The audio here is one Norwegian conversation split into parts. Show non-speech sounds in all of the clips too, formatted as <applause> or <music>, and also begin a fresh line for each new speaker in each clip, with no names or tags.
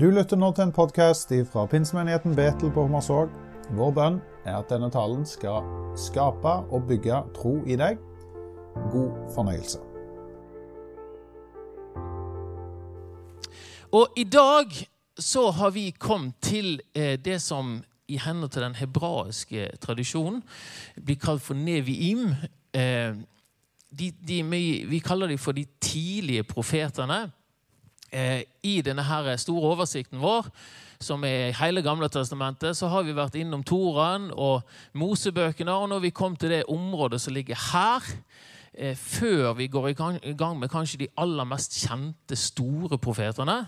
Du lytter nå til en podkast fra pinsemenigheten Betel på Hommersåk. Vår bønn er at denne talen skal skape og bygge tro i deg. God fornøyelse.
Og i dag så har vi kommet til eh, det som i henhold til den hebraiske tradisjonen blir kalt for neviim. Eh, de, de, vi kaller dem for de tidlige profetene. Eh, I denne her store oversikten vår, som er hele Gamle testamentet, så har vi vært innom Toraen og Mosebøkene. Og når vi kom til det området som ligger her, eh, før vi går i gang med kanskje de aller mest kjente, store profetene,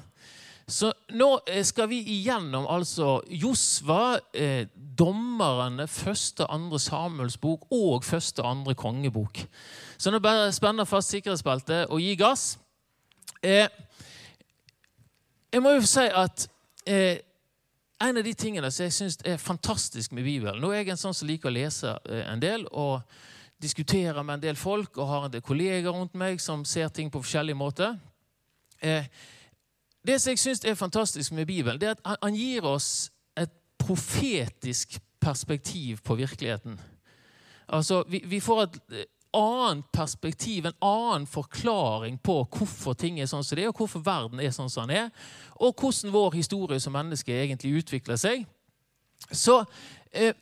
så nå eh, skal vi igjennom altså Josva, eh, dommerne, første andre Samuels bok og første andre kongebok. Så nå bare spenner fast sikkerhetsbeltet og gi gass. Eh, jeg må jo si at eh, en av de tingene som jeg syns er fantastisk med Bibelen Nå er jeg en sånn som liker å lese eh, en del og diskutere med en del folk og har en del kolleger rundt meg som ser ting på forskjellige måter. Eh, det som jeg syns er fantastisk med Bibelen, det er at han gir oss et profetisk perspektiv på virkeligheten. Altså, vi, vi får et annet perspektiv, en annen forklaring på hvorfor ting er sånn som det er, og hvorfor verden er sånn som den er, og hvordan vår historie som menneske egentlig utvikler seg. Så eh,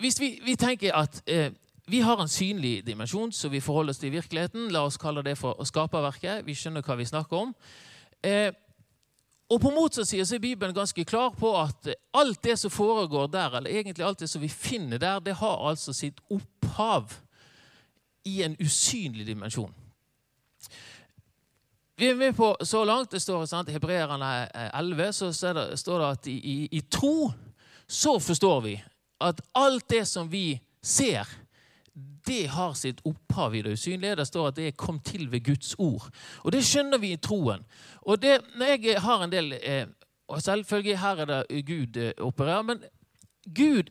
hvis vi, vi, tenker at eh, vi har en synlig dimensjon så vi forholder oss til virkeligheten, la oss kalle det for skaperverket, vi skjønner hva vi snakker om. Eh, og På motsatt side så er Bibelen ganske klar på at alt det som foregår der, eller egentlig alt det som vi finner der, det har altså sitt opphav i en usynlig dimensjon. Vi er med på så langt. Det står sant, Hebreerne 11 så står det at i, i, i tro så forstår vi at alt det som vi ser, det har sitt opphav i det usynlige. Det står at det er kommet til ved Guds ord. Og det skjønner vi i troen. Og det, når jeg har en del eh, og Selvfølgelig her er det Gud eh, opererer, men Gud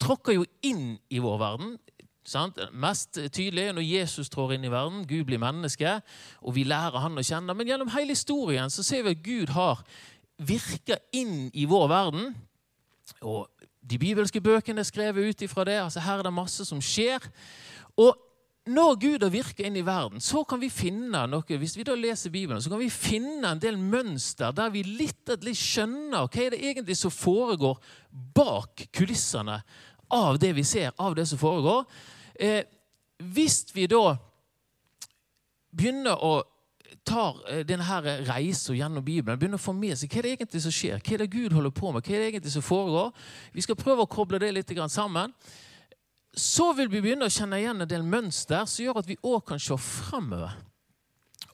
tråkker jo inn i vår verden. Sant? Mest tydelig når Jesus trår inn i verden, Gud blir menneske, og vi lærer han å kjenne. Men gjennom hele historien så ser vi at Gud har virka inn i vår verden. Og de bibelske bøkene er skrevet ut ifra det. altså Her er det masse som skjer. Og når Gud har virka inn i verden, så kan vi finne noe hvis vi da leser Bibelen, så kan vi finne en del mønster der vi litt, litt skjønner hva er det egentlig som foregår bak kulissene av det vi ser, av det som foregår. Eh, hvis vi da begynner å tar eh, denne reisen gjennom Bibelen, begynner å få med seg hva er det egentlig som skjer, hva er det Gud holder på med, hva er det egentlig som foregår. Vi skal prøve å koble det litt sammen. Så vil vi begynne å kjenne igjen en del mønster som gjør at vi òg kan se framover.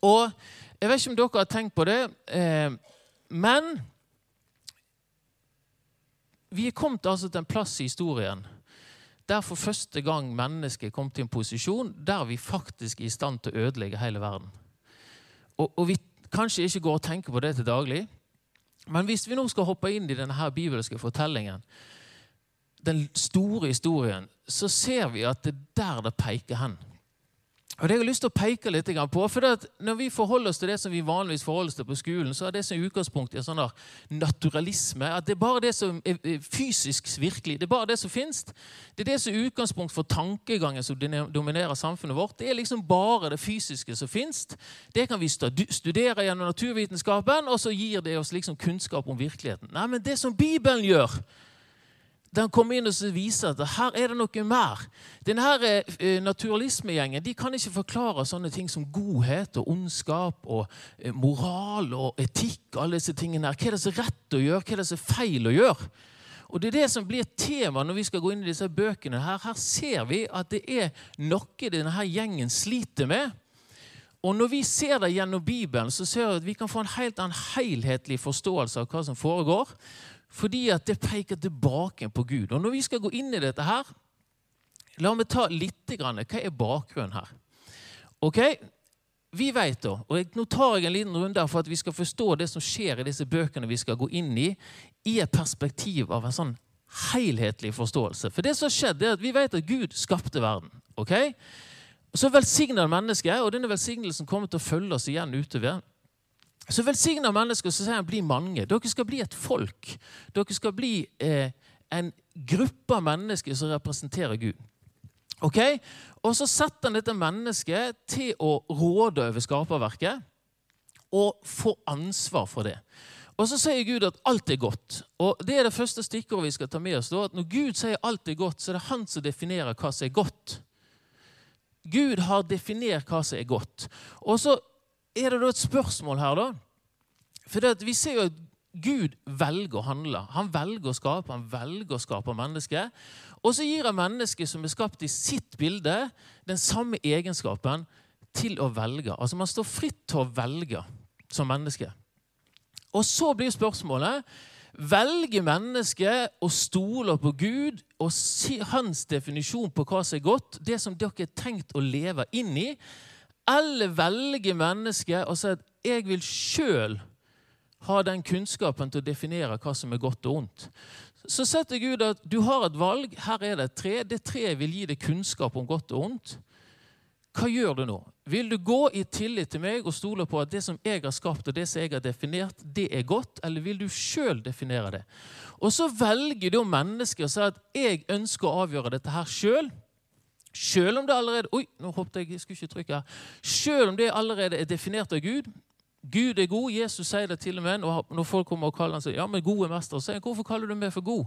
Og jeg vet ikke om dere har tenkt på det, eh, men vi er kommet altså til en plass i historien der for første gang mennesket kom til en posisjon der vi faktisk er i stand til å ødelegge hele verden. Og, og vi kanskje ikke går og tenker på det til daglig, men hvis vi nå skal hoppe inn i denne her bibelske fortellingen, den store historien, så ser vi at det er der det peker hen. Og det jeg har lyst til å peke litt på, for Når vi forholder oss til det som vi vanligvis forholder oss til på skolen, så er det som utgangspunkt i en sånn naturalisme. At det er bare det som er fysisk virkelig. Det er bare det som fins. Det er det som er utgangspunkt for tankegangen som dominerer samfunnet vårt. Det er liksom bare det fysiske som fins. Det kan vi studere gjennom naturvitenskapen, og så gir det oss liksom kunnskap om virkeligheten. Nei, men det som Bibelen gjør, der han kommer inn og viser at her er det noe mer. Denne eh, Naturalismegjengen de kan ikke forklare sånne ting som godhet og ondskap og eh, moral og etikk. alle disse tingene her. Hva er det som er rett å gjøre, hva er det som er feil å gjøre? Og Det er det som blir tema når vi skal gå inn i disse bøkene. Her, her ser vi at det er noe denne gjengen sliter med. Og Når vi ser det gjennom Bibelen, så ser vi at vi kan få en helt annen helhetlig forståelse av hva som foregår. Fordi at det peker tilbake på Gud. Og når vi skal gå inn i dette her, la meg ta litt grann, Hva er bakgrunnen her? Ok, Vi vet da, og Nå tar jeg en liten runde for at vi skal forstå det som skjer i disse bøkene vi skal gå inn i, i et perspektiv av en sånn helhetlig forståelse. For det som har skjedd er at Vi vet at Gud skapte verden. ok? Så velsigner han mennesket, og denne velsignelsen kommer til å følge oss igjen utover Så velsigner mennesker så sier han bli mange. Dere skal bli et folk. Dere skal bli eh, en gruppe av mennesker som representerer Gud. Ok? Og så setter han dette mennesket til å råde over skaperverket og få ansvar for det. Og så sier Gud at alt er godt. Og Det er det første stikkordet vi skal ta med oss. Da, at Når Gud sier alt er godt, så er det han som definerer hva som er godt. Gud har definert hva som er godt. Og så er det da et spørsmål her, da. For vi ser jo at Gud velger å handle. Han velger å skape, han velger å skape mennesket. Og så gir han mennesket som er skapt i sitt bilde, den samme egenskapen til å velge. Altså Man står fritt til å velge som menneske. Og så blir spørsmålet Velger mennesket å stole på Gud og hans definisjon på hva som er godt, det som dere er tenkt å leve inn i? Eller velger mennesket å si at 'jeg vil sjøl ha den kunnskapen til å definere hva som er godt og ondt'? Så setter Gud at du har et valg. Her er det et tre. Det treet vil gi deg kunnskap om godt og ondt. Hva gjør du nå? Vil du gå i tillit til meg og stole på at det som jeg har skapt, og det som jeg har definert, det er godt, eller vil du sjøl definere det? Og så velger da mennesket å si at jeg ønsker å avgjøre dette her sjøl. Selv om det allerede Oi, nå hoppet jeg. jeg skulle ikke trykke. Selv om det allerede er definert av Gud. Gud er god. Jesus sier det til og med. Når folk kommer og kaller han seg, ja, men gode mester, sier han, hvorfor kaller du meg for god?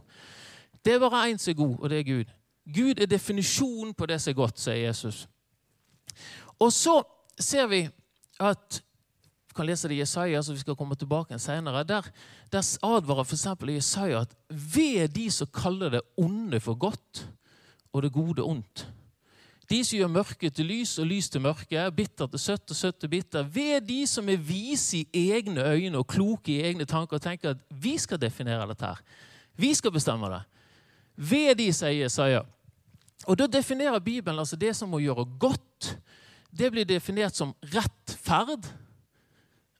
Det er bare én som er god, og det er Gud. Gud er definisjonen på det som er godt, sier Jesus. Og så ser vi at vi kan lese det i Jesaja, så vi skal komme tilbake senere. Der, der advarer f.eks. Jesaja at ved de som kaller det onde for godt, og det gode ondt. De som gjør mørket til lys og lys til mørke, bitter til søtt og søtt til bitter. Ved de som er vise i egne øyne og kloke i egne tanker og tenker at vi skal definere dette her. Vi skal bestemme det. Ved de, sier Jesaja. Og Da definerer Bibelen altså det som å gjøre godt det blir definert som rettferd.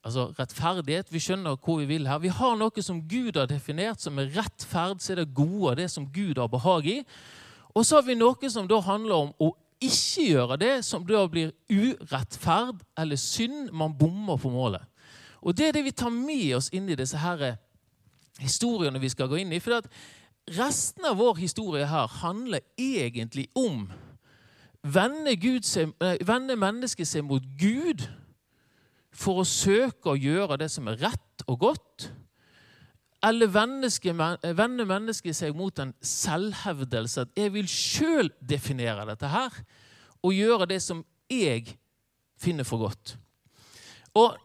Altså rettferdighet. Vi skjønner hvor vi vil her. Vi har noe som Gud har definert som er rettferd, så er det gode, det som Gud har behag i. Og så har vi noe som da handler om å ikke gjøre det, som da blir urettferd eller synd. Man bommer på målet. Og Det er det vi tar med oss inn i disse her historiene vi skal gå inn i. For resten av vår historie her handler egentlig om Vende, seg, vender mennesket seg mot Gud for å søke å gjøre det som er rett og godt? Eller vender mennesket seg mot en selvhevdelse at 'jeg vil sjøl definere dette her' og gjøre det som jeg finner for godt? Og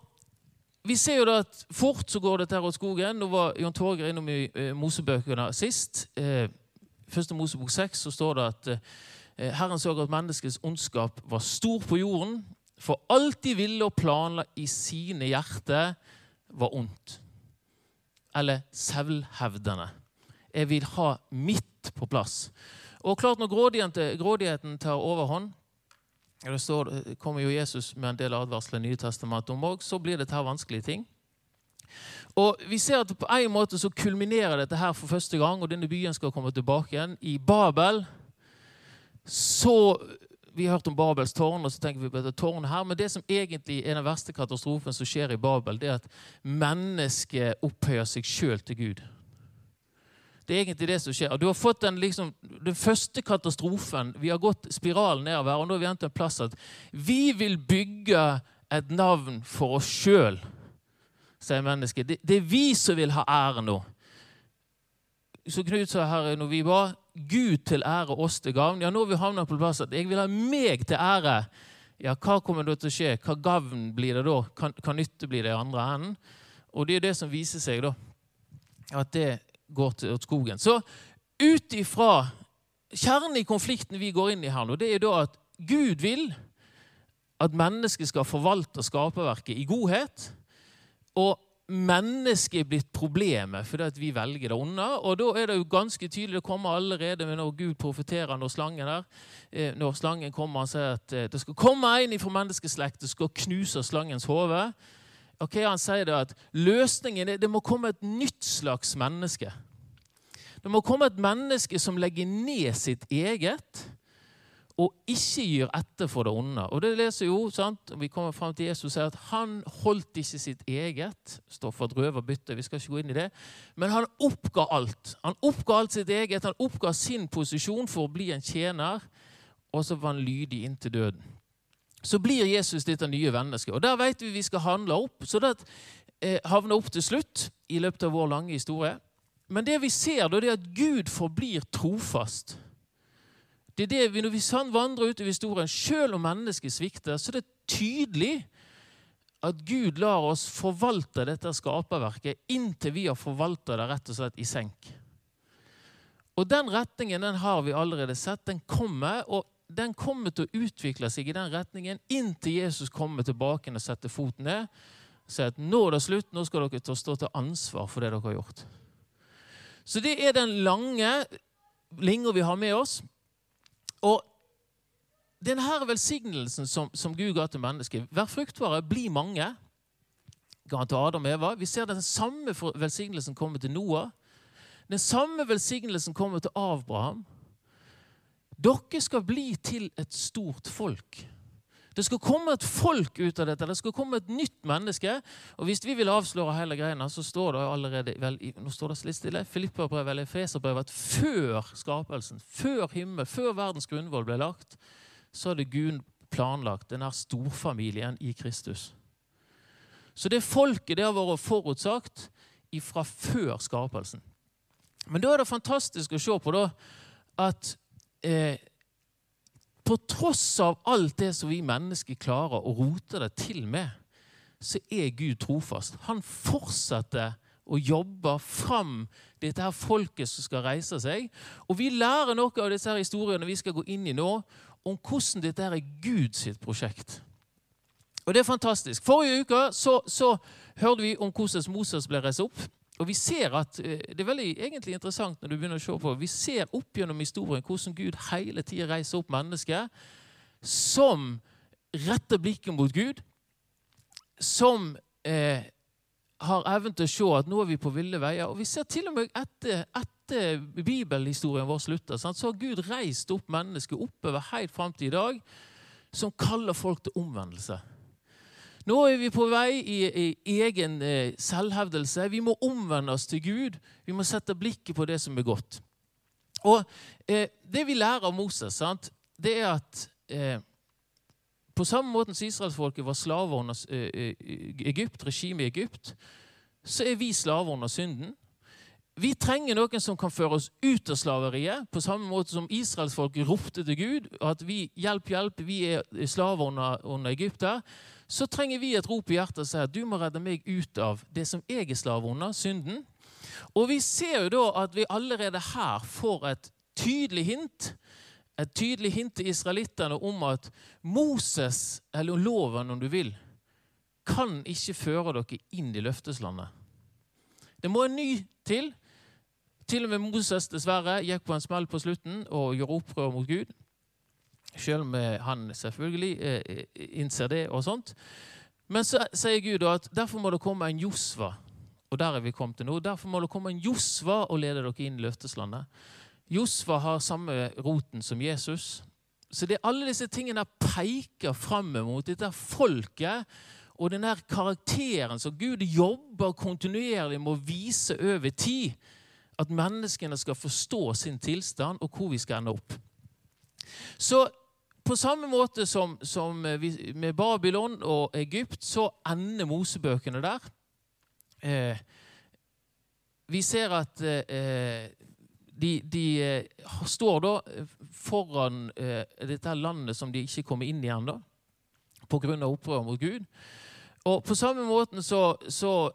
vi ser jo da at Fort så går dette her åt skogen. Nå var Jon Torgeir innom i eh, Mosebøkene sist. Eh, første Mosebok 6 så står det at eh, Eh, Herren så at menneskets ondskap var stor på jorden, for alt de ville og planla i sine hjerter, var ondt. Eller selvhevdende. Jeg vil ha mitt på plass. Og klart Når grådigheten tar overhånd, det står, kommer jo Jesus med en del advarsler i Nye testamentet om òg, så blir dette her vanskelige ting. Og vi ser at På en måte så kulminerer dette her for første gang, og denne byen skal komme tilbake igjen i Babel så Vi har hørt om Babels tårn, og så tenker vi på dette tårnet her, men det som egentlig er den verste katastrofen som skjer i Babel, det er at mennesket opphøyer seg sjøl til Gud. Det er egentlig det som skjer. Du har fått den, liksom, den første katastrofen. Vi har gått spiralen nedover, og nå har vi endt en plass at vi vil bygge et navn for oss sjøl, sier mennesket. Det, det, er vi som vil ha ære nå. Så Knut sa her når vi var Gud til ære, oss til gavn. Ja, nå har vi havna på plass at jeg vil ha meg til ære. Ja, hva kommer da til å skje? Hva gavn blir det da? Hva, hva nytte blir det i andre enden? Og det er det som viser seg, da. At det går til skogen. Så ut ifra Kjernen i konflikten vi går inn i her nå, det er da at Gud vil at mennesket skal forvalte skaperverket i godhet. Og mennesket er blitt problemet fordi vi velger det onde. Og da er det jo ganske tydelig, det kommer allerede med når Gud profeterer når slangen der, eh, når slangen kommer og sier at eh, det skal komme en fra menneskeslektet skal knuse slangens hode. Okay, han sier det at løsningen er det må komme et nytt slags menneske. Det må komme et menneske som legger ned sitt eget, og ikke gir etter for det onde. Og det leser jo, sant? Vi kommer frem til Jesus og sier at han holdt ikke sitt eget. står for et røverbytte, vi skal ikke gå inn i det. Men han oppga alt. Han oppga alt sitt eget, han oppga sin posisjon for å bli en tjener, og så var han lydig inntil døden. Så blir Jesus dette nye mennesket. Og der vet vi vi skal handle opp. Så det eh, havner opp til slutt i løpet av vår lange historie. Men det vi ser, da, det er at Gud forblir trofast. Det er det vi, Når vi vandrer utover historien, selv om mennesket svikter, så er det tydelig at Gud lar oss forvalte dette skaperverket inntil vi har forvalta det rett og slett i senk. Og Den retningen den har vi allerede sett. Den kommer, og den kommer til å utvikle seg i den retningen inntil Jesus kommer tilbake og setter foten ned og sier at nå er det slutt, nå skal dere stå til ansvar for det dere har gjort. Så det er den lange linja vi har med oss. Og denne velsignelsen som, som Gud ga til mennesket Vær fruktbare, bli mange. Ga han til Adam og Eva. Vi ser den samme velsignelsen komme til Noah. Den samme velsignelsen kommer til Abraham. Dere skal bli til et stort folk. Det skal komme et folk ut av dette. Det skal komme et nytt menneske. Og Hvis vi vil avsløre hele greia, så står det allerede vel, nå står det litt stille, Filipperbrevet eller Efeserbrevet at før skapelsen, før himmel, før verdens grunnvoll ble lagt, så hadde Gud planlagt denne storfamilien i Kristus. Så det folket det har vært forutsagt fra før skapelsen. Men da er det fantastisk å se på da, at eh, på tross av alt det som vi mennesker klarer å rote det til med, så er Gud trofast. Han fortsetter å jobbe fram dette her folket som skal reise seg. Og vi lærer noe av disse her historiene vi skal gå inn i nå, om hvordan dette her er Guds prosjekt. Og det er fantastisk. Forrige uke så, så hørte vi om hvordan Moses ble reist opp. Og vi ser at, eh, Det er veldig egentlig interessant når du begynner å se på, vi ser opp gjennom historien hvordan Gud hele tida reiser opp mennesker som retter blikket mot Gud, som eh, har evnen til å se at nå er vi på ville veier. Og Vi ser til og med etter, etter bibelhistorien vår slutter, så har Gud reist opp mennesker oppover helt fram til i dag som kaller folk til omvendelse. Nå er vi på vei i, i egen eh, selvhevdelse. Vi må omvende oss til Gud. Vi må sette blikket på det som er godt. Og eh, Det vi lærer av Moses, sant, det er at eh, på samme måte som israelsfolket var slaver under eh, eh, Egypt, regimet i Egypt, så er vi slaver under synden. Vi trenger noen som kan føre oss ut av slaveriet, på samme måte som israelsfolket ropte til Gud at vi hjelp, hjelp, vi er slaver under, under Egypter så trenger vi et rop i hjertet og sier at du må redde meg ut av det som jeg er slave under, synden. Og vi ser jo da at vi allerede her får et tydelig hint et tydelig hint til israelittene om at Moses, eller loven om du vil, kan ikke føre dere inn i løfteslandet. Det må en ny til. Til og med Moses dessverre gikk på en smell på slutten og gjorde opprør mot Gud. Selv om han selvfølgelig eh, eh, innser det og sånt. Men så sier Gud at derfor må det komme en Josva. Og der er vi kommet til nå. Derfor må det komme en Josva og lede dere inn i løfteslandet. Josva har samme roten som Jesus. Så det er alle disse tingene peker fram mot dette folket og den der karakteren som Gud jobber kontinuerlig med å vise over tid. At menneskene skal forstå sin tilstand og hvor vi skal ende opp. Så på samme måte som, som, med Babylon og Egypt, så ender Mosebøkene der. Eh, vi ser at eh, de, de eh, står da foran eh, dette landet som de ikke kommer inn i ennå, pga. opprøret mot Gud. Og på samme måte så, så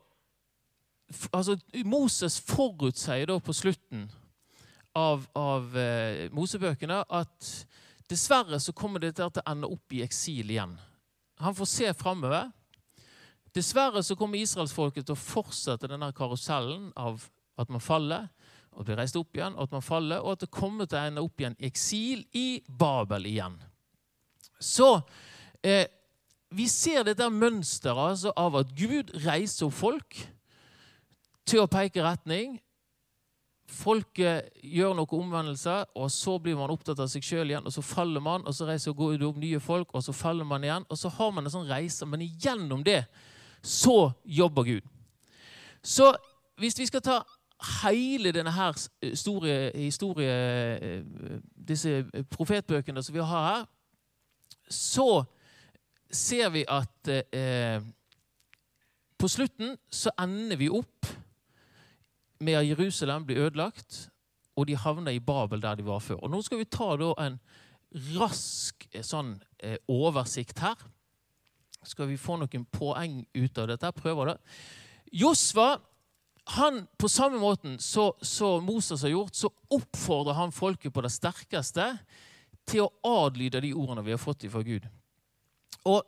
altså, Moses forutsier da på slutten av, av eh, Mosebøkene at dessverre så kommer det til å ende opp i eksil igjen. Han får se framover. Dessverre så kommer israelsfolket til å fortsette denne karusellen av at man faller, og blir reist opp igjen, og at man faller, og at det kommer til å ende opp igjen i eksil i Babel igjen. Så eh, vi ser dette mønsteret altså, av at Gud reiser opp folk til å peke retning, folket gjør noen omvendelser, og så blir man opptatt av seg sjøl igjen, og så faller man, og så reiser går det opp nye folk, og så faller man igjen, og så har man en sånn reise. Men igjennom det så jobber Gud. Så hvis vi skal ta hele denne her historie, historie, disse profetbøkene som vi har her, så ser vi at eh, på slutten så ender vi opp med at Jerusalem blir ødelagt, og de havner i Babel der de var før. Og Nå skal vi ta en rask eh, sånn, eh, oversikt her. Skal vi få noen poeng ut av dette? Prøver det. Josva han, På samme måten som Moses har gjort, så oppfordrer han folket på det sterkeste til å adlyde de ordene vi har fått fra Gud. Og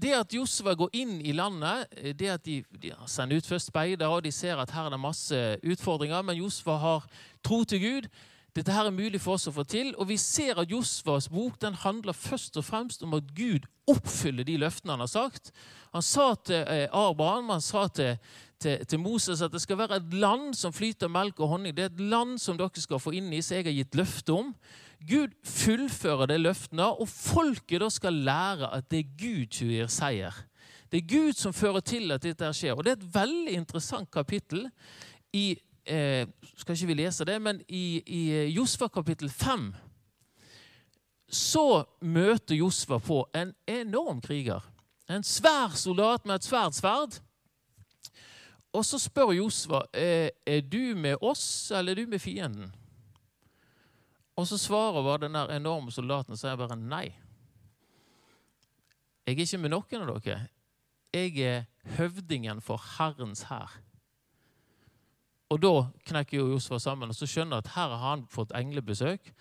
det at Josva går inn i landet, eh, det at de, de sender ut først speider, og de ser at her er det masse utfordringer, men Josva har tro til Gud. Dette her er mulig for oss å få til. Og vi ser at Josvas bok den handler først og fremst om at Gud oppfyller de løftene han har sagt. Han sa til eh, Abraham, han sa til, til, til, Moses at det skal være et land som flyter melk og honning. Det er et land som dere skal få inn i, som jeg har gitt løfte om. Gud fullfører det løftene, og folket da skal lære at det er Gud som gir seier. Det er Gud som fører til at dette skjer. Og Det er et veldig interessant kapittel i eh, Skal ikke vi lese det, men i, i eh, Josfa kapittel 5 så møter Josfa på en enorm kriger. En svær soldat med et svært sverd. Og så spør Josfa eh, er du med oss eller er du med fienden. Og så svarer bare den der enorme soldaten og sier bare nei. Jeg er ikke med noen av dere. Jeg er høvdingen for Herrens hær. Og da knekker jo Josfa sammen og så skjønner at her har han fått englebesøk.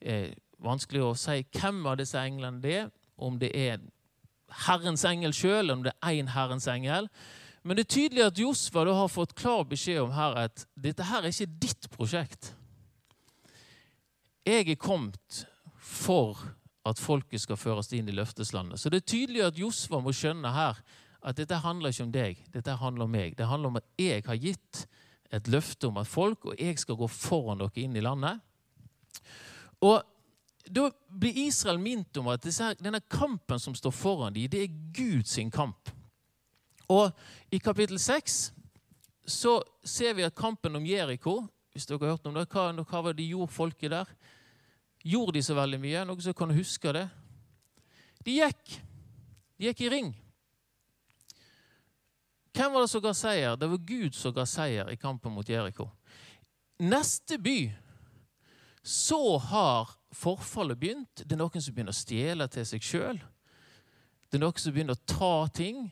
Eh, vanskelig å si hvem av disse englene det er. Om det er Herrens engel sjøl, om det er én Herrens engel. Men det er tydelig at Josfa har fått klar beskjed om her at dette her er ikke ditt prosjekt. Jeg er kommet for at folket skal føres inn i løfteslandet. Så det er tydelig at Josva må skjønne her at dette handler ikke om deg, dette handler om meg. Det handler om at jeg har gitt et løfte om at folk og jeg skal gå foran dere inn i landet. Og Da blir Israel minnet om at denne kampen som står foran dem, det er Guds kamp. Og I kapittel 6 så ser vi at kampen om Jeriko hvis dere har hørt om det, hva, hva var det de gjorde folket der? Gjorde de så veldig mye? Noen som kan huske det? De gikk. De gikk i ring. Hvem var det som ga seier? Det var Gud som ga seier i kampen mot Jeriko. Neste by så har forfallet begynt. Det er noen som begynner å stjele til seg sjøl. Det er noen som begynner å ta ting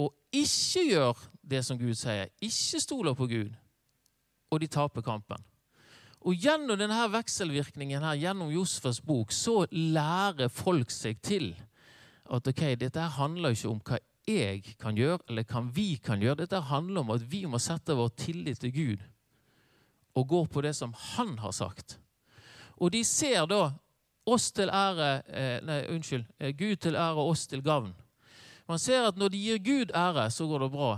og ikke gjør det som Gud sier. Ikke stoler på Gud. Og de taper kampen. Og Gjennom denne vekselvirkningen her, gjennom Josfas bok så lærer folk seg til at ok, dette handler ikke om hva jeg kan gjøre, eller hva vi kan gjøre. Dette handler om at vi må sette vår tillit til Gud og gå på det som Han har sagt. Og de ser da oss til ære eh, Nei, unnskyld. Eh, Gud til ære og oss til gavn. Man ser at når de gir Gud ære, så går det bra.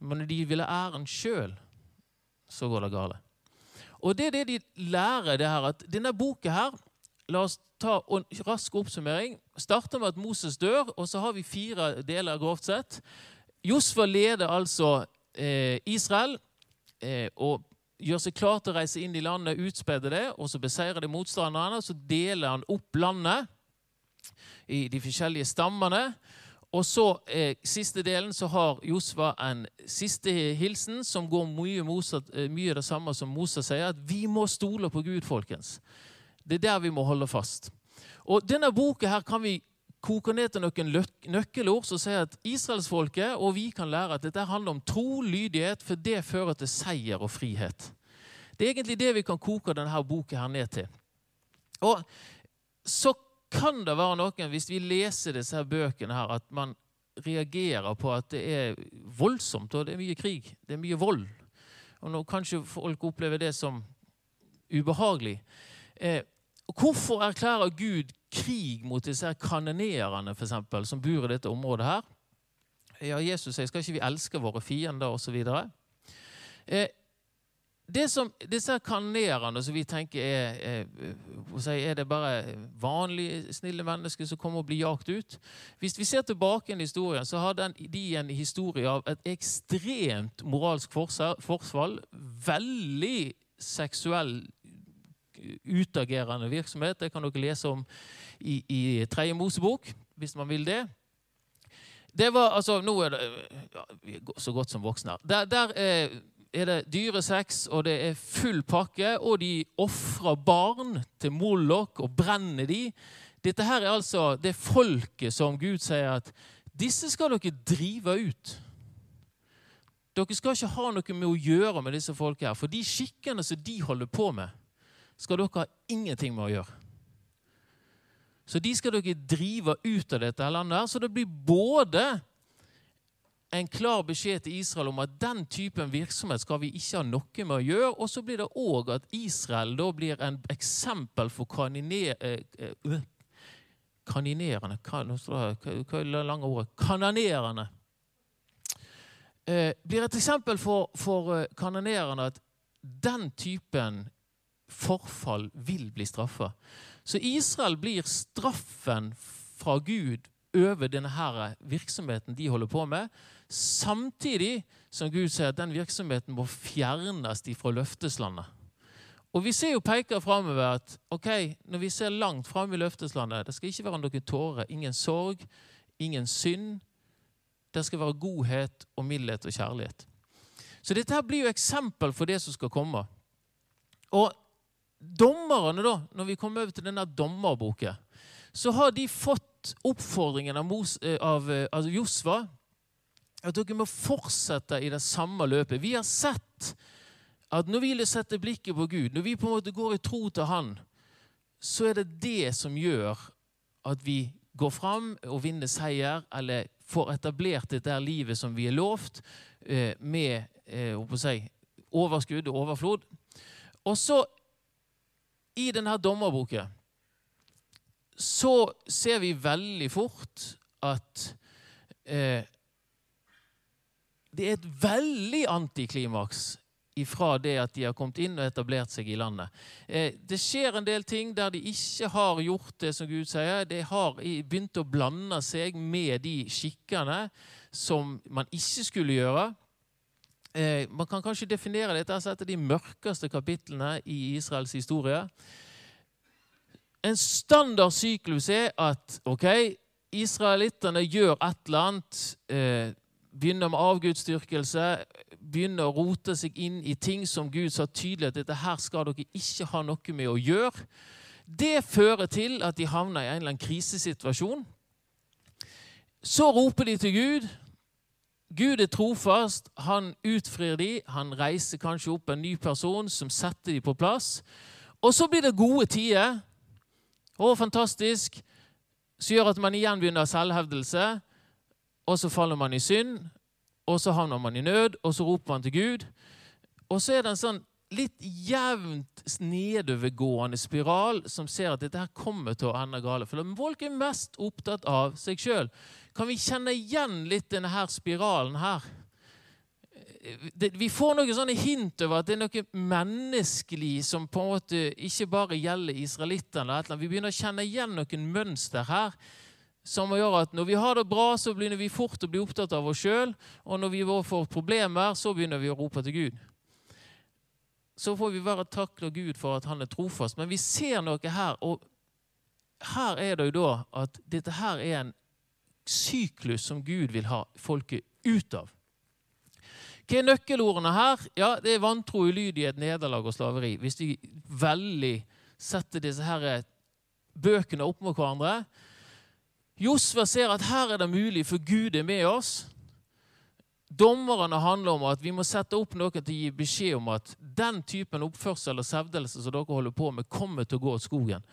Men når de vil ha æren sjøl, så går det galt. Og det er det de lærer, det her, at denne boka her La oss ta en rask oppsummering. Starter med at Moses dør, og så har vi fire deler, grovt sett. Josfa leder altså eh, Israel eh, og gjør seg klar til å reise inn i landet, utspedde det, og så beseirer de motstanderne. Så deler han opp landet i de forskjellige stammene. Og så eh, siste delen så har Josva en siste hilsen som går mye, motsatt, eh, mye det samme som Moses sier, at vi må stole på Gud, folkens. Det er der vi må holde fast. Og Denne boka her kan vi koke ned til noen nøkkelord som sier at israelsfolket og vi kan lære at dette handler om tro, lydighet, for det fører til seier og frihet. Det er egentlig det vi kan koke denne boka her ned til. Og så kan det være noen, hvis vi leser disse her bøkene, her, at man reagerer på at det er voldsomt, og det er mye krig. Det er mye vold. Og nå Kanskje folk opplever det som ubehagelig. Eh, hvorfor erklærer Gud krig mot disse her kanonerene for eksempel, som bor i dette området? her? Ja, Jesus sier skal ikke vi elske våre fiender osv. Eh, det som, disse kanerene som vi tenker er, er, er det bare vanlige, snille mennesker som kommer og blir jagt ut Hvis vi ser tilbake i historien, så har de en historie av et ekstremt moralsk forsvall. Veldig seksuell utagerende virksomhet. Det kan dere lese om i, i Tredje Mosebok, hvis man vil det. Det var, altså, Nå er det så godt som voksne her. Der, der eh, er det dyresex, og det er full pakke, og de ofrer barn til Moloch og brenner de. Dette her er altså det folket som Gud sier at disse skal dere drive ut. Dere skal ikke ha noe med å gjøre med disse folket her, for de skikkene som de holder på med, skal dere ha ingenting med å gjøre. Så de skal dere drive ut av dette landet. Så det blir både en klar beskjed til Israel om at den typen virksomhet skal vi ikke ha noe med å gjøre. Og så blir det òg at Israel da blir en eksempel for kaniner, eh, eh, ordet? Kananerende. Eh, blir et eksempel for, for eh, kanonerende at den typen forfall vil bli straffa. Så Israel blir straffen fra Gud over denne virksomheten de holder på med, samtidig som Gud sier at den virksomheten må fjernes fra løfteslandet. Og Vi ser jo peker framover at ok, når vi ser langt fram i løfteslandet Det skal ikke være noen tårer, ingen sorg, ingen synd. Det skal være godhet og mildhet og kjærlighet. Så dette her blir jo eksempel for det som skal komme. Og dommerne, da, når vi kommer over til denne dommerboken, så har de fått oppfordringen av, Mos, eh, av, eh, av Josva at dere må fortsette i det samme løpet. Vi har sett at når vi setter blikket på Gud, når vi på en måte går i tro til Han, så er det det som gjør at vi går fram og vinner seier, eller får etablert dette livet som vi er lovt, eh, med si, overskudd og overflod. Og så i denne dommerboken så ser vi veldig fort at eh, det er et veldig antiklimaks ifra det at de har kommet inn og etablert seg i landet. Eh, det skjer en del ting der de ikke har gjort det som Gud sier. De har begynt å blande seg med de skikkene som man ikke skulle gjøre. Eh, man kan kanskje definere dette som et av de mørkeste kapitlene i Israels historie. En standard syklus er at ok, israelittene gjør et eller annet. Eh, begynner med avgudsdyrkelse, begynner å rote seg inn i ting som Gud sa tydelig at dette her skal dere ikke ha noe med å gjøre. Det fører til at de havner i en eller annen krisesituasjon. Så roper de til Gud. Gud er trofast. Han utfrir de. Han reiser kanskje opp en ny person som setter de på plass. Og så blir det gode tider. Å, fantastisk. Som gjør at man igjen begynner selvhevdelse. Og så faller man i synd. Og så havner man i nød, og så roper man til Gud. Og så er det en sånn litt jevnt nedovergående spiral som ser at dette her kommer til å ende gale. For folk er mest opptatt av seg sjøl. Kan vi kjenne igjen litt denne her spiralen her? vi får noen sånne hint over at det er noe menneskelig som på en måte ikke bare gjelder israelittene. Vi begynner å kjenne igjen noen mønster her som gjør at når vi har det bra, så begynner vi fort å bli opptatt av oss sjøl. Og når vi får problemer, så begynner vi å rope til Gud så får vi bare takle Gud for at han er trofast. Men vi ser noe her, og her er det jo da at dette her er en syklus som Gud vil ha folket ut av. Hva er nøkkelordene her? Ja, Det er vantro, ulydighet, nederlag og slaveri. Hvis de veldig setter disse her bøkene opp mot hverandre. Josva ser at her er det mulig, for Gud er med oss. Dommerne handler om at vi må sette opp noe til å gi beskjed om at den typen oppførsel og sevdelse som dere holder på med, kommer til å gå i skogen.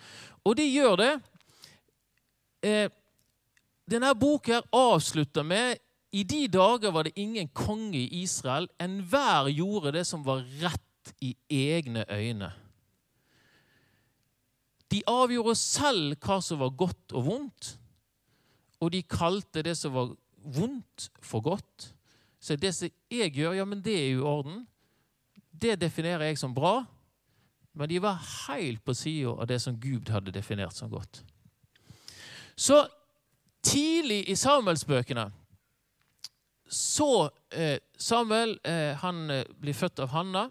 Og de gjør det. Eh, denne boka avslutter med i de dager var det ingen konge i Israel. Enhver gjorde det som var rett i egne øyne. De avgjorde selv hva som var godt og vondt, og de kalte det som var vondt, for godt. Så det som jeg gjør, ja, men det er i orden. det definerer jeg som bra, men de var helt på sida av det som Gud hadde definert som godt. Så tidlig i Samuelsbøkene så eh, Samuel eh, han eh, blir født av Hanna.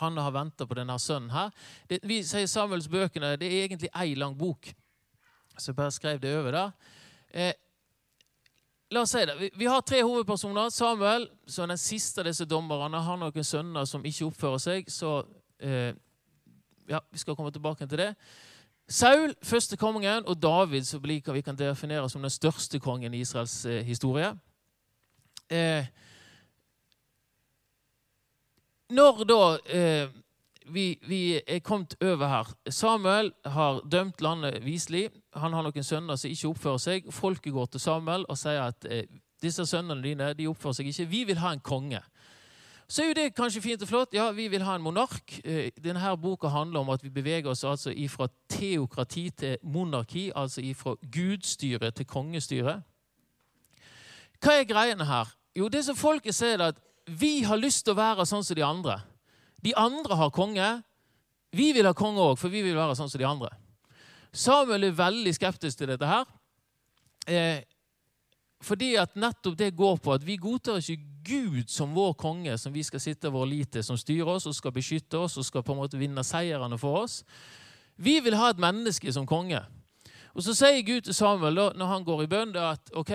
Hanna har venta på denne sønnen her. Det, vi sier Samuelsbøkene det er egentlig ei lang bok. Så jeg bare skrev det over der. Eh, la oss si det. Vi, vi, har tre hovedpersoner. Samuel, som den siste av disse dommerne, har noen sønner som ikke oppfører seg. så eh, ja, Vi skal komme tilbake til det. Saul, første kongen, og David, som vi kan definere som den største kongen i Israels eh, historie. Eh, når da eh, vi, vi, er kommet over her Samuel har dømt landet viselig. Han har noen sønner som ikke oppfører seg. Folket går til Samuel og sier at eh, disse sønnene dine de oppfører seg ikke. Vi vil ha en konge. Så er jo det kanskje fint og flott. Ja, vi vil ha en monark. Eh, denne boka handler om at vi beveger oss altså fra teokrati til monarki, altså fra gudstyre til kongestyre. Hva er greiene her? Jo, det som folket sier, er at vi har lyst til å være sånn som de andre. De andre har konge. Vi vil ha konge òg, for vi vil være sånn som de andre. Samuel er veldig skeptisk til dette her. Eh, fordi at nettopp det går på at vi godtar ikke Gud som vår konge, som vi skal sitte vår lit til, som styrer oss og skal beskytte oss og skal på en måte vinne seirene for oss. Vi vil ha et menneske som konge. Og Så sier Gud til Samuel da, når han går i bønn, at ok,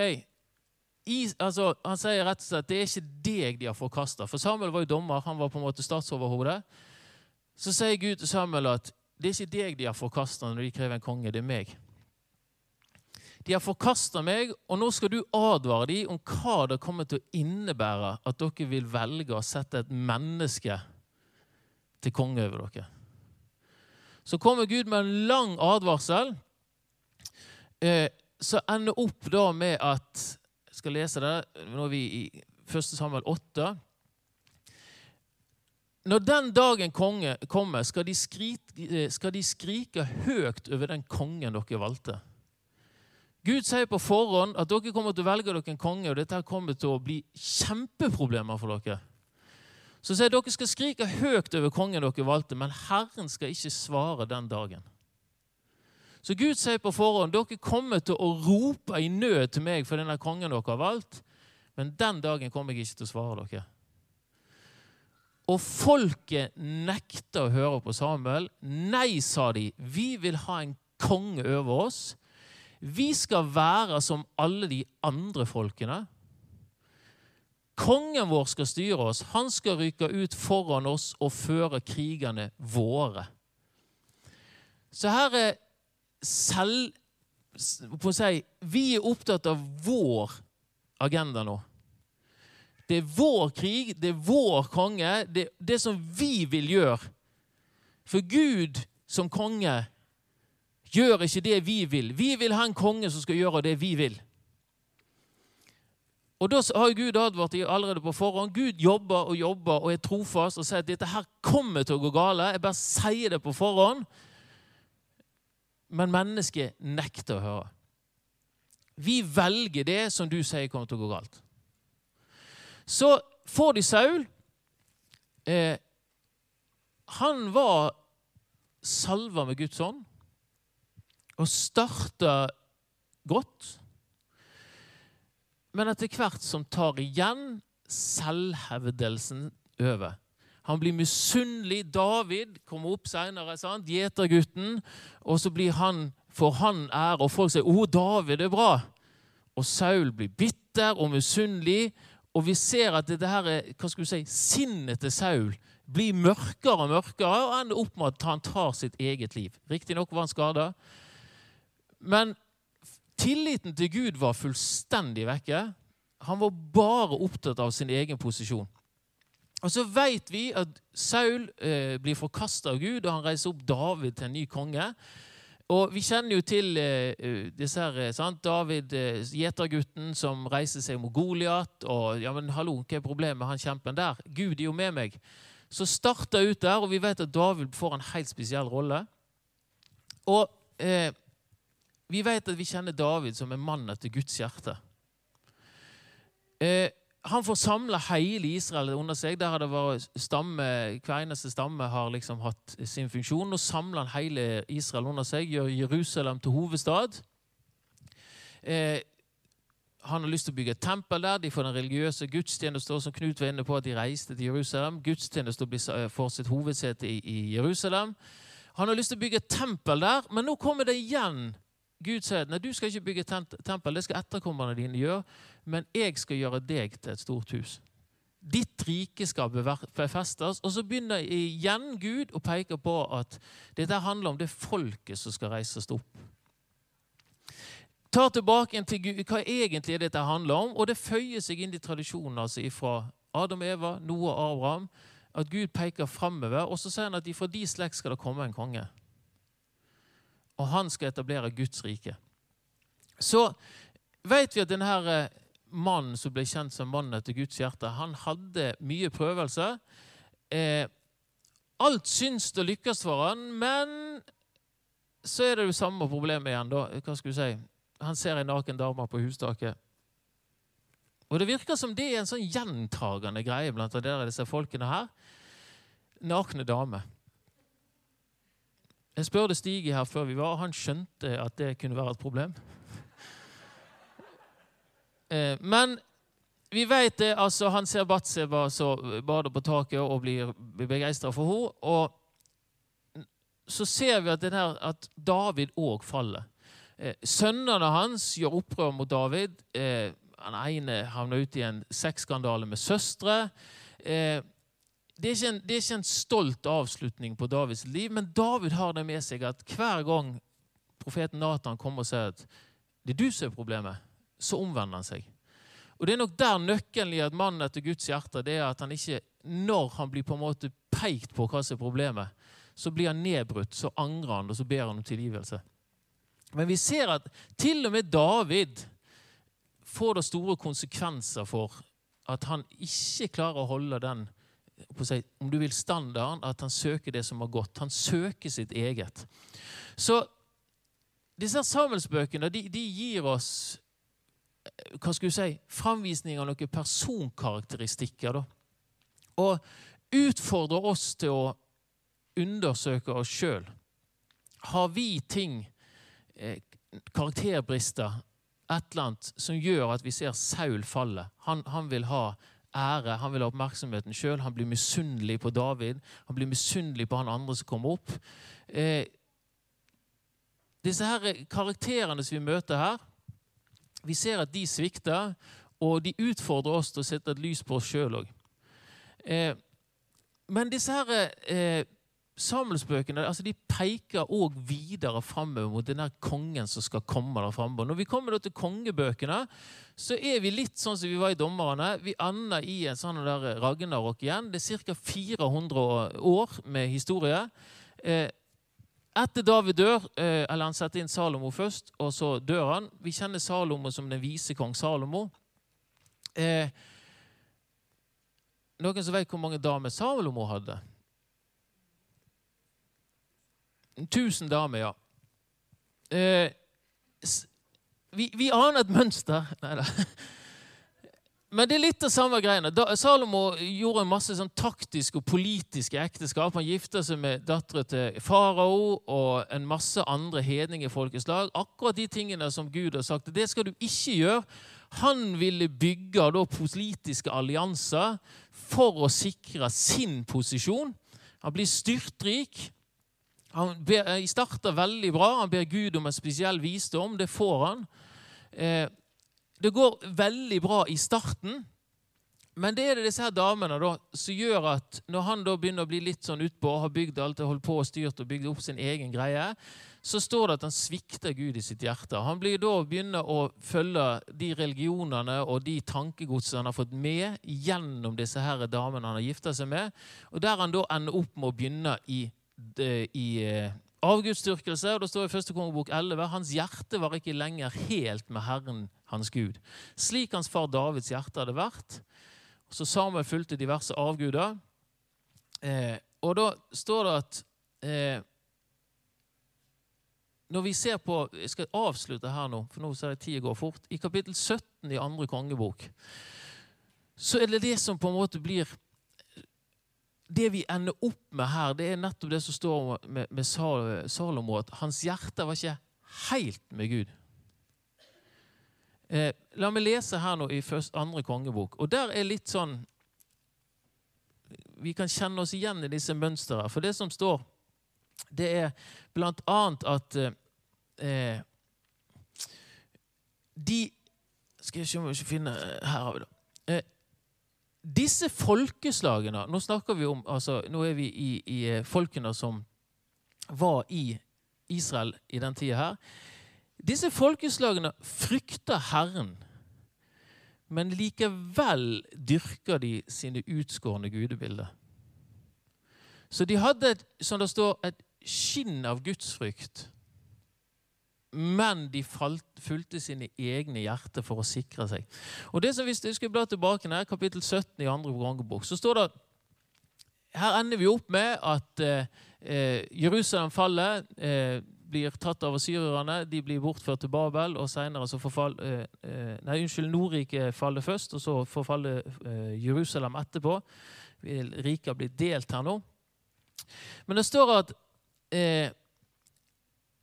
altså, han sier rett og slett at det er ikke deg de har forkasta. For Samuel var jo dommer, han var på en måte statsoverhode. Så sier Gud til Samuel at det er ikke deg de har forkasta når de krever en konge, det er meg. De har forkasta meg, og nå skal du advare dem om hva det kommer til å innebære at dere vil velge å sette et menneske til konge over dere. Så kommer Gud med en lang advarsel, eh, som ender opp da med at skal lese det. Nå er vi i 1. Samuel 8. Når den dagen konge kommer, skal de, skrike, eh, skal de skrike høyt over den kongen dere valgte. Gud sier på forhånd at dere kommer til å velge dere en konge, og dette kommer til å bli kjempeproblemer for dere. Så sier dere skal skrike høyt over kongen dere valgte, men Herren skal ikke svare den dagen. Så Gud sier på forhånd dere kommer til å rope i nød til meg for denne kongen dere har valgt, men den dagen kommer jeg ikke til å svare dere. Og folket nekta å høre på Samuel. Nei, sa de. Vi vil ha en konge over oss. Vi skal være som alle de andre folkene. Kongen vår skal styre oss. Han skal rykke ut foran oss og føre krigene våre. Så her er selv på å si, Vi er opptatt av vår agenda nå. Det er vår krig, det er vår konge, det, det som vi vil gjøre. For Gud som konge gjør ikke det vi vil. Vi vil ha en konge som skal gjøre det vi vil. Og Da har Gud advart allerede på forhånd. Gud jobber og jobber og er trofast og sier at dette her kommer til å gå gale. Jeg bare sier det på forhånd. Men mennesket nekter å høre. Vi velger det som du sier kommer til å gå galt. Så får de Saul. Eh, han var salva med Guds ånd og starta godt. Men etter hvert som tar igjen selvhevdelsen over. Han blir misunnelig. David kommer opp seinere, gjetergutten. Og så blir han, får han ære, og folk sier 'Å, David er bra'. Og Saul blir bitter og misunnelig. Og vi ser at dette her, hva skal du si, sinnet til Saul blir mørkere og mørkere og ender opp med at han tar sitt eget liv. Riktignok var han skada, men tilliten til Gud var fullstendig vekke. Han var bare opptatt av sin egen posisjon. Og Så vet vi at Saul eh, blir forkasta av Gud, og han reiser opp David til en ny konge. Og Vi kjenner jo til eh, eh disse her, eh, sant? David, eh, gjetergutten, som reiser seg mot Goliat. Og ja, men hallo, hva er problemet med han kjempen der? Gud er jo med meg. Så starter ut der, og vi vet at David får en helt spesiell rolle. Og eh, vi vet at vi kjenner David som en mann etter Guds hjerte. Eh, han får samla hele Israel under seg. Der har det vært stamme, Hver eneste stamme har liksom hatt sin funksjon. Nå samler han hele Israel under seg, gjør Jerusalem til hovedstad. Eh, han har lyst til å bygge et tempel der. De får den religiøse gudstjeneste, som Knut var inne på, at de reiste til Jerusalem. Gudstjeneste får sitt hovedsete i, i Jerusalem. Han har lyst til å bygge et tempel der, men nå kommer det igjen. Gud sier nei, du skal ikke bygge tempel, det skal etterkommerne dine gjøre, men jeg skal gjøre deg til et stort hus. Ditt rike skal befestes. Og så begynner igjen Gud å peke på at dette handler om det folket som skal reises opp. Ta tilbake til Gud, hva egentlig dette handler om, og det føyer seg inn i tradisjonen altså fra Adam og Eva, Noah og Abraham at Gud peker framover, og så sier han at fra de slekt skal det komme en konge. Og han skal etablere Guds rike. Så vet vi at denne eh, mannen som ble kjent som mannen etter Guds hjerte, han hadde mye prøvelse. Eh, alt syns å lykkes for han, men så er det det samme problemet igjen. da. Hva skal du si? Han ser en naken dame på hustaket. Og Det virker som det er en sånn gjentagende greie blant disse folkene her. Nakne dame. Jeg spurte Stig her før vi var, og han skjønte at det kunne være et problem. Eh, men vi vet det, altså han ser Batseba som bader på taket og blir begeistra for henne. Og så ser vi at, her, at David òg faller. Eh, sønnene hans gjør opprør mot David. Eh, han ene havner ute i en sexskandale med søstre. Det, er en, det, er ikke en, stolt avslutning på Davids liv, men David har det med seg at hver gang profeten Nathan kommer og sier at det er du som er problemet, så omvender han seg. Og Det er nok der nøkkelen i at mannen etter Guds hjerte det er at han ikke, når han blir på en måte pekt på hva som er problemet, så blir han nedbrutt, så angrer han, og så ber han om tilgivelse. Men vi ser at til og med David får det store konsekvenser for at han ikke klarer å holde den om du vil standarden, at han søker det som har gått. Han søker sitt eget. Så disse sammensbøkene de, de gir oss hva skal du si, framvisning av noen personkarakteristikker. Da. Og utfordrer oss til å undersøke oss sjøl. Har vi ting, eh, karakterbrister, et eller annet som gjør at vi ser Saul falle. Han, han vil ha ære, han vil ha oppmerksomheten sjøl. Han blir misunnelig på David. Han blir misunnelig på han andre som kommer opp. Eh, disse her karakterene som vi møter her, vi ser at de svikter, og de utfordrer oss til å sette et lys på oss sjøl òg. Eh, men disse her eh, Samuelsbøkene altså de peker òg videre framover mot den kongen som skal komme der framme. Når vi kommer til kongebøkene, så er vi litt sånn som vi var i Dommerne. Vi ender i en sånn der Ragnarok igjen. Det er ca. 400 år med historie. Eh, etter David dør, eh, eller han setter inn Salomo først, og så dør han Vi kjenner Salomo som den vise kong Salomo. Eh, noen som vet hvor mange damer Salomo hadde? Tusen damer, ja. Eh, vi, vi, aner et mønster. <laughs> Nei. Men det er litt av samme greiene. Da, Salomo gjorde en masse sånn taktiske og politiske ekteskap. Han gifta seg med dattera til farao og en masse andre hedningefolkeslag. Akkurat de tingene som Gud har sagt. Det skal du ikke gjøre. Han ville bygge da, politiske allianser for å sikre sin posisjon. Han blir styrtrik. Han eh, starter veldig bra. Han ber Gud om en spesiell visdom. Det får han. Eh, det går veldig bra i starten, men det er det disse her damene da, som gjør at når han da begynner å bli litt sånn utpå, har bygd alt, holdt på og styrt og bygd opp sin egen greie, så står det at han svikter Gud i sitt hjerte. Han blir da begynner å følge de religionene og de tankegodsene han har fått med gjennom disse her damene han har gifta seg med, og der han da ender opp med å begynne i i eh, avgudsdyrkelse. og Det står i første kongebok 11 hans hjerte var ikke lenger helt med Herren hans Gud. Slik hans far Davids hjerte hadde vært. Så Samuel fulgte diverse avguder. Eh, og da står det at eh, Når vi ser på Jeg skal avslutte her nå, for nå ser jeg tida går fort. I kapittel 17 i andre kongebok så er det det som på en måte blir Det vi ender opp med her, det er nettopp det som står med, med Salomo, at hans hjerte var ikke helt med Gud. Eh, la meg lese her nå i først, andre kongebok. Og der er litt sånn Vi kan kjenne oss igjen i disse mønstrene. For det som står, det er blant annet at eh, De Skal jeg se om jeg finner Her har vi det. Eh, disse folkeslagene Nå snakker vi om, altså, nå er vi i, i eh, folkene som var i Israel i den tida her. Disse folkeslagene frykter Herren, men likevel dyrker de sine utskårne gudebilder. Så de hadde, som det står, et skinn av gudsfrykt, men de fulgte sine egne hjerter for å sikre seg. Og det som Hvis du skulle bla tilbake her, kapittel 17 i andre kongebok, så står det at Her ender vi opp med at eh, eh Jerusalem faller. Eh, blir tatt av asyrerne, de blir bortført til Babel, og senere så forfall, eh, eh, Nei, unnskyld, Nordriket faller først, og så forfaller eh, Jerusalem etterpå. Riket har blitt delt her nå. Men det står at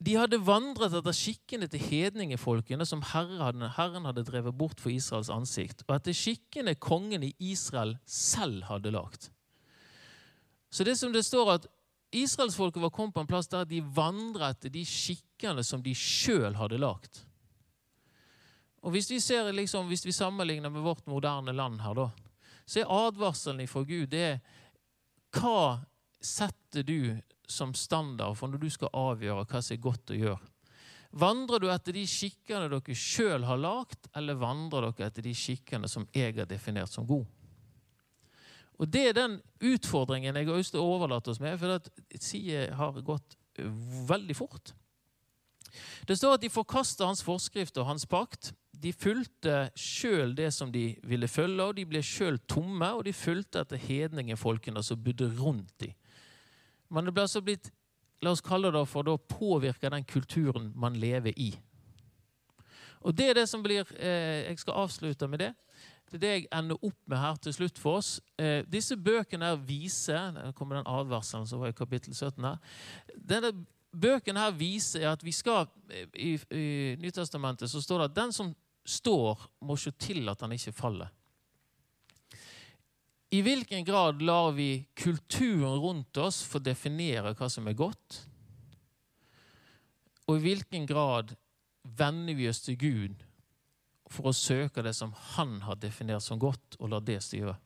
de hadde vandret etter skikkene til hedningefolkene som Herren, hadde drevet bort for Israels ansikt, og etter skikkene kongen i Israel selv hadde lagt. Så det som det står at Israelsfolket var kommet på en plass der de vandret etter de skikkene som de sjøl hadde lagt. Og hvis vi, ser, liksom, hvis vi sammenligner med vårt moderne land her, da, så er advarselen fra Gud det er Hva setter du som standard for når du skal avgjøre hva som er godt å gjøre? Vandrer du etter de skikkene dere sjøl har lagt, eller vandrer dere etter de skikkene som jeg har definert som gode? Og Det er den utfordringen jeg har lyst til å overlate oss med, for at har gått veldig fort. Det står at de forkasta hans forskrift og hans pakt. De fulgte sjøl det som de ville følge, og de ble sjøl tomme, og de fulgte etter hedningefolkene som bodde rundt dem. Men det ble altså blitt la oss kalle det for å påvirke den kulturen man lever i. Og det er det som blir, eh, Jeg skal avslutte med det. Det er det jeg ender opp med her til slutt for oss. Eh, disse bøkene her viser Der kommer den advarselen som var i kapittel 17 her. Denne bøkene her viser at vi skal I, i Nytestamentet så står det at den som står, må se til at han ikke faller. I hvilken grad lar vi kulturen rundt oss få definere hva som er godt? Og i hvilken grad vender vi oss til Gud for å søke det som han har definert som godt, og lar det styre.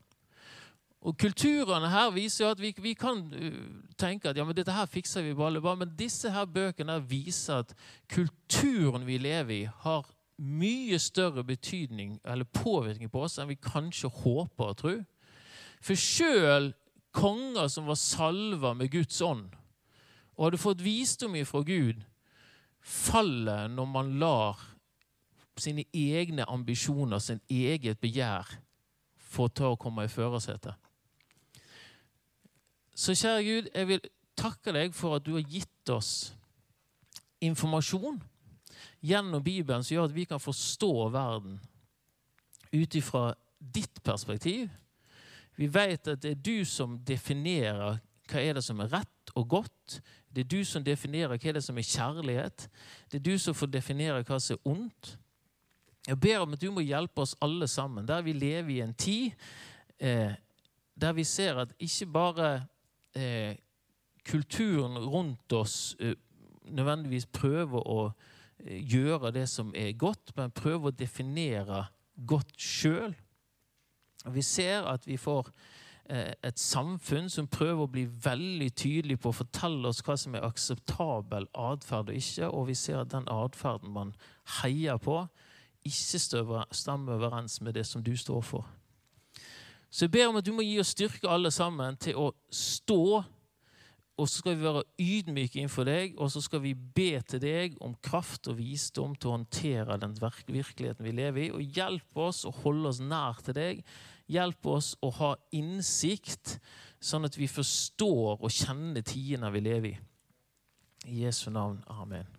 Og Kulturene her viser jo at vi, vi, kan uh, tenke at ja, men dette her fikser vi bare, bare. Men disse her bøkene her viser at kulturen vi lever i, har mye større betydning eller påvirkning på oss enn vi kanskje håper og tror. For sjøl konger som var salva med Guds ånd, og hadde fått visdom ifra Gud, faller når man lar sine egne ambisjoner, sin eget begjær, få ta å komme i førersetet. Så kjære Gud, jeg vil takke deg for at du har gitt oss informasjon gjennom Bibelen som gjør at vi kan forstå verden ut ifra ditt perspektiv. Vi vet at det er du som definerer hva er det som er rett og godt. Det er du som definerer hva er det som er kjærlighet. Det er du som får definere hva som er ondt. Jeg ber om at du må hjelpe oss alle sammen, der vi lever i en tid eh, der vi ser at ikke bare eh, kulturen rundt oss eh, nødvendigvis prøver å eh, gjøre det som er godt, men prøver å definere godt sjøl. Vi ser at vi får eh, et samfunn som prøver å bli veldig tydelig på å fortelle oss hva som er akseptabel atferd og ikke, og vi ser at den atferden man heier på, ikke stemmer overens med det som du står for. Så jeg ber om at du må gi oss styrke alle sammen til å stå. Og så skal vi være ydmyke innenfor deg, og så skal vi be til deg om kraft og visdom til å håndtere den virkeligheten vi lever i. Og hjelp oss å holde oss nær til deg. Hjelp oss å ha innsikt, sånn at vi forstår og kjenner tidene vi lever i. I Jesu navn. Amen.